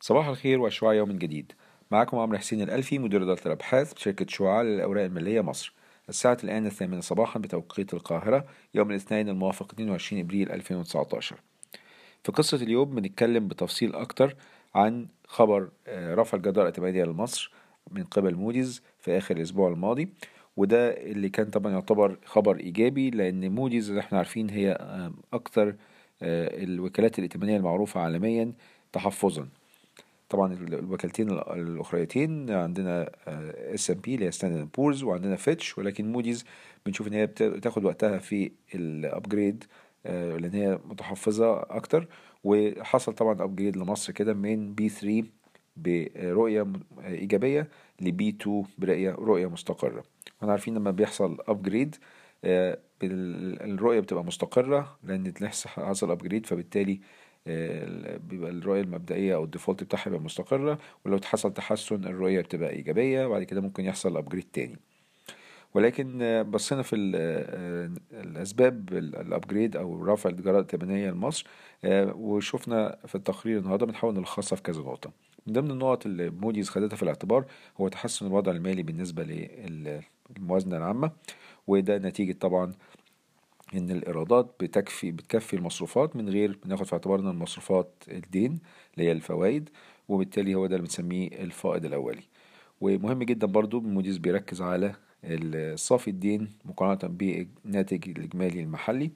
صباح الخير وشعاع يوم جديد. معكم عمرو حسين الألفي مدير إدارة الأبحاث بشركة شعاع للأوراق المالية مصر. الساعة الآن الثامنة صباحا بتوقيت القاهرة يوم الاثنين الموافق 22 أبريل 2019 في قصة اليوم بنتكلم بتفصيل أكتر عن خبر آه، رفع الجدارة الائتمانية لمصر من قبل موديز في آخر الأسبوع الماضي وده اللي كان طبعا يعتبر خبر إيجابي لأن موديز اللي إحنا عارفين هي آه، أكتر الوكالات الائتمانية المعروفة عالميا تحفظا. طبعا الوكالتين الأخريتين عندنا S&P اللي هي بورز وعندنا فيتش ولكن موديز بنشوف إن هي بتاخد وقتها في ال upgrade لأن هي متحفظة أكتر. وحصل طبعا upgrade لمصر كده من B 3 برؤية إيجابية ل B 2 برؤية رؤية مستقرة. إحنا عارفين لما بيحصل upgrade الرؤية بتبقى مستقرة لأن حصل upgrade فبالتالي بيبقى الرؤية المبدئية أو ال default بتاعها بيبقى مستقرة ولو حصل تحسن الرؤية بتبقى إيجابية وبعد كده ممكن يحصل upgrade تاني. ولكن بصينا في الأسباب ال upgrade أو رفع الجدارة الائتمانية لمصر وشفنا في التقرير النهاردة بنحاول نلخصها في كذا نقطة. من ضمن النقط اللي موديز خدتها في الاعتبار هو تحسن الوضع المالي بالنسبة للموازنة العامة. وده نتيجة طبعا إن الإيرادات بتكفي بتكفي المصروفات من غير بناخد في اعتبارنا المصروفات الدين اللي هي الفوائد وبالتالي هو ده اللي بنسميه الفائض الأولي. ومهم جدا برضو موديز بيركز على صافي الدين مقارنة بالناتج الإجمالي المحلي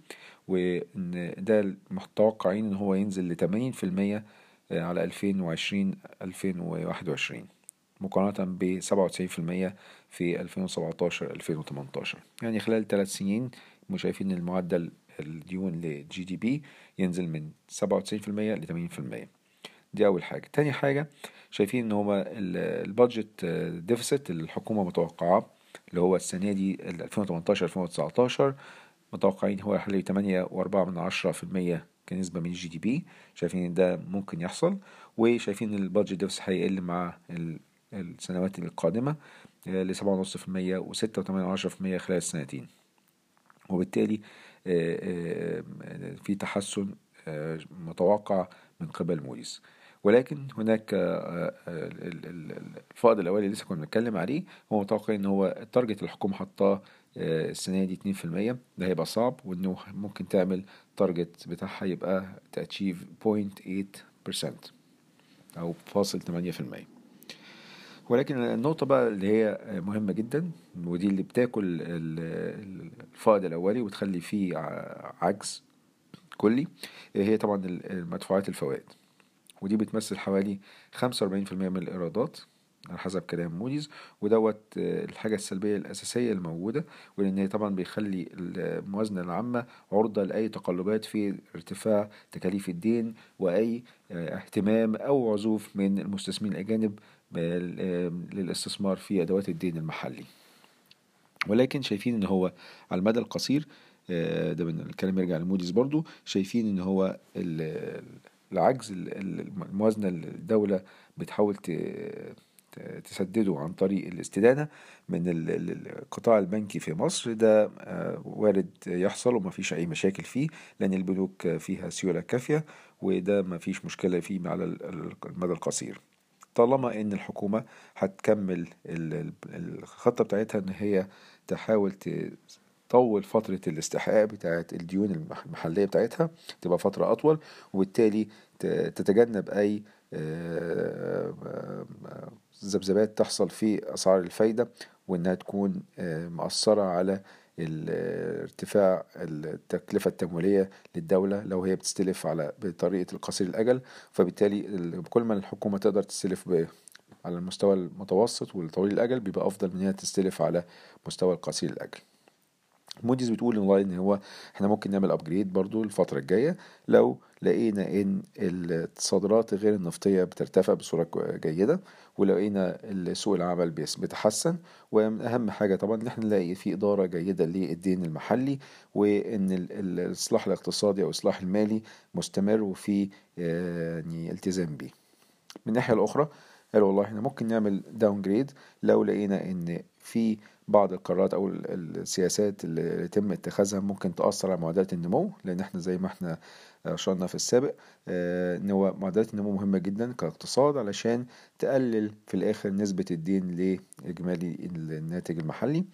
وإن ده متوقعين إن هو ينزل لتمانين في المية على ألفين وعشرين ألفين وواحد وعشرين. مقارنة بسبعة وتسعين في المية في ألفين وسبعتاشر ألفين وتمنتاشر. يعني خلال ثلاث سنين شايفين المعدل الديون لل GDP ينزل من 97% ل 80% دي أول حاجة. تاني حاجة شايفين إن هو ال budget deficit الحكومة متوقعاه اللي هو السنة دي 2018 2019 متوقعين هو حوالي 8.4 من عشرة في المية كنسبة من ال GDP شايفين إن ده ممكن يحصل وشايفين ال budget deficit هيقل مع السنوات القادمة وستة وتمانية عشرة في المية خلال السنتين. وبالتالي في تحسن متوقع من قبل موديز ولكن هناك الفائض الاولي اللي لسه كنا بنتكلم عليه هو متوقع إن هو ال target الحكومة حطاه السنة دي 2% ده هيبقى صعب وانه ممكن تعمل target بتاعها يبقى to achieve 0.8% أو فاصل 8% ولكن النقطة بقى اللي هي مهمة جدا ودي اللي بتاكل الفائض الأولي وتخلي فيه عجز كلي هي طبعا المدفوعات الفوائد. ودي بتمثل حوالي 45% من الإيرادات على حسب كلام موديز ودوت الحاجة السلبية الأساسية الموجودة ولأن طبعا بيخلي الموازنة العامة عرضة لأي تقلبات في ارتفاع تكاليف الدين وأي اهتمام أو عزوف من المستثمرين الأجانب للاستثمار في أدوات الدين المحلي. ولكن شايفين إن هو على المدى القصير ده من الكلام يرجع لموديز برضو شايفين إن هو العجز الموازنة الدولة بتحاول تسدده عن طريق الاستدانة من القطاع البنكي في مصر ده وارد يحصل وما فيش أي مشاكل فيه لأن البنوك فيها سيولة كافية وده ما فيش مشكلة فيه على المدى القصير. طالما إن الحكومة هتكمل الخطة بتاعتها إن هي تحاول تطول فترة الاستحقاق بتاعت الديون المحلية بتاعتها تبقى فترة أطول وبالتالي تتجنب أي ذبذبات تحصل في أسعار الفايدة وإنها تكون مأثرة على ارتفاع التكلفة التمويلية للدولة لو هي بتستلف على بطريقة القصير الأجل فبالتالي كل ما الحكومة تقدر تستلف على المستوى المتوسط والطويل الأجل بيبقى أفضل من هي تستلف على مستوى القصير الأجل. موديز بتقول ان هو إحنا ممكن نعمل upgrade برضو الفترة الجاية لو لقينا إن الصادرات غير النفطية بترتفع بصورة جيدة ولقينا سوق العمل بيتحسن ومن أهم حاجة طبعا إن إحنا نلاقي في إدارة جيدة للدين المحلي وإن الإصلاح الاقتصادي أو الإصلاح المالي مستمر وفي يعني التزام بيه. من الناحية الأخرى قال والله إحنا ممكن نعمل downgrade لو لقينا إن في بعض القرارات أو السياسات اللي يتم اتخاذها ممكن تأثر على معدلات النمو لأن إحنا زي ما إحنا اشرنا في السابق إن هو معدلات النمو مهمة جدا كاقتصاد علشان تقلل في الآخر نسبة الدين لإجمالي الناتج المحلي.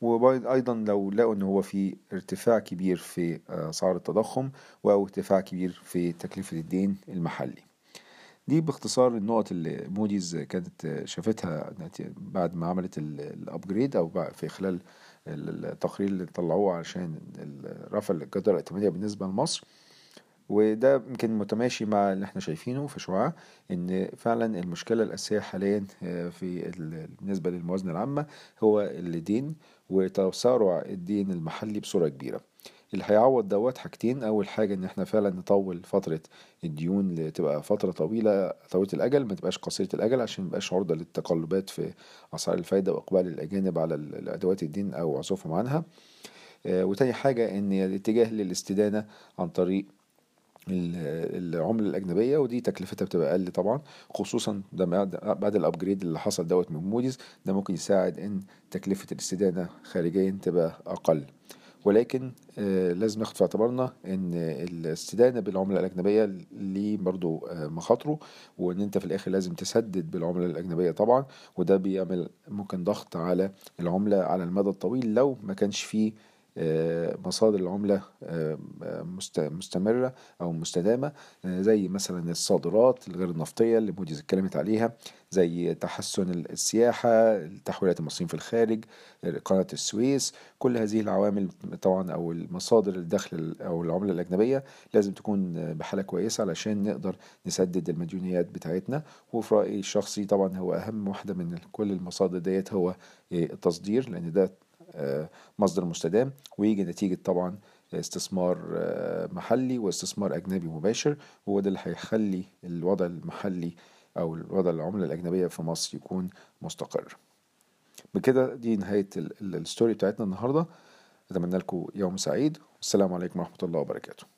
وأيضا لو لقوا إن هو في ارتفاع كبير في اسعار التضخم أو ارتفاع كبير في تكلفة الدين المحلي. دي باختصار النقط اللي موديز كانت شافتها بعد ما عملت ال upgrade أو في خلال التقرير اللي طلعوه عشان رفع الجدارة الائتمانية بالنسبة لمصر. وده يمكن متماشي مع اللي إحنا شايفينه في شعاع إن فعلا المشكلة الأساسية حاليا في بالنسبة للموازنة العامة هو الدين وتسارع الدين المحلي بصورة كبيرة. اللي هيعوض دوت حاجتين. أول حاجة إن إحنا فعلا نطول فترة الديون لتبقى فترة طويلة طويلة الأجل ما تبقاش قصيرة الأجل عشان ما يبقاش عرضة للتقلبات في أسعار الفايدة وإقبال الأجانب على ادوات الدين أو عزوفهم عنها. وتاني حاجة إن الاتجاه للاستدانة عن طريق العملة الأجنبية ودي تكلفتها بتبقى أقل طبعا خصوصا ده بعد ال upgrade اللي حصل دوت من موديز ده ممكن يساعد إن تكلفة الاستدانة خارجيا تبقى أقل. ولكن آه لازم ناخد في اعتبارنا إن الاستدانة بالعملة الأجنبية ليه برضو آه مخاطره وإن أنت في الآخر لازم تسدد بالعملة الأجنبية طبعا وده بيعمل ممكن ضغط على العملة على المدى الطويل لو ما كانش فيه مصادر العملة مستمرة أو مستدامة زي مثلا الصادرات الغير النفطية اللي موديز اتكلمت عليها زي تحسن السياحة تحويلات المصريين في الخارج قناة السويس. كل هذه العوامل طبعا أو المصادر الدخل أو العملة الأجنبية لازم تكون بحالة كويسة علشان نقدر نسدد المديونيات بتاعتنا. وفي رأيي الشخصي طبعا هو أهم واحدة من كل المصادر ديت هو التصدير لأن ده مصدر مستدام ويجي نتيجة طبعا استثمار محلي واستثمار أجنبي مباشر هو ده اللي هيخلي الوضع المحلي أو الوضع العملة الأجنبية في مصر يكون مستقر. بكده دي نهاية الستوري بتاعتنا النهاردة. أتمنى لكم يوم سعيد. والسلام عليكم ورحمة الله وبركاته.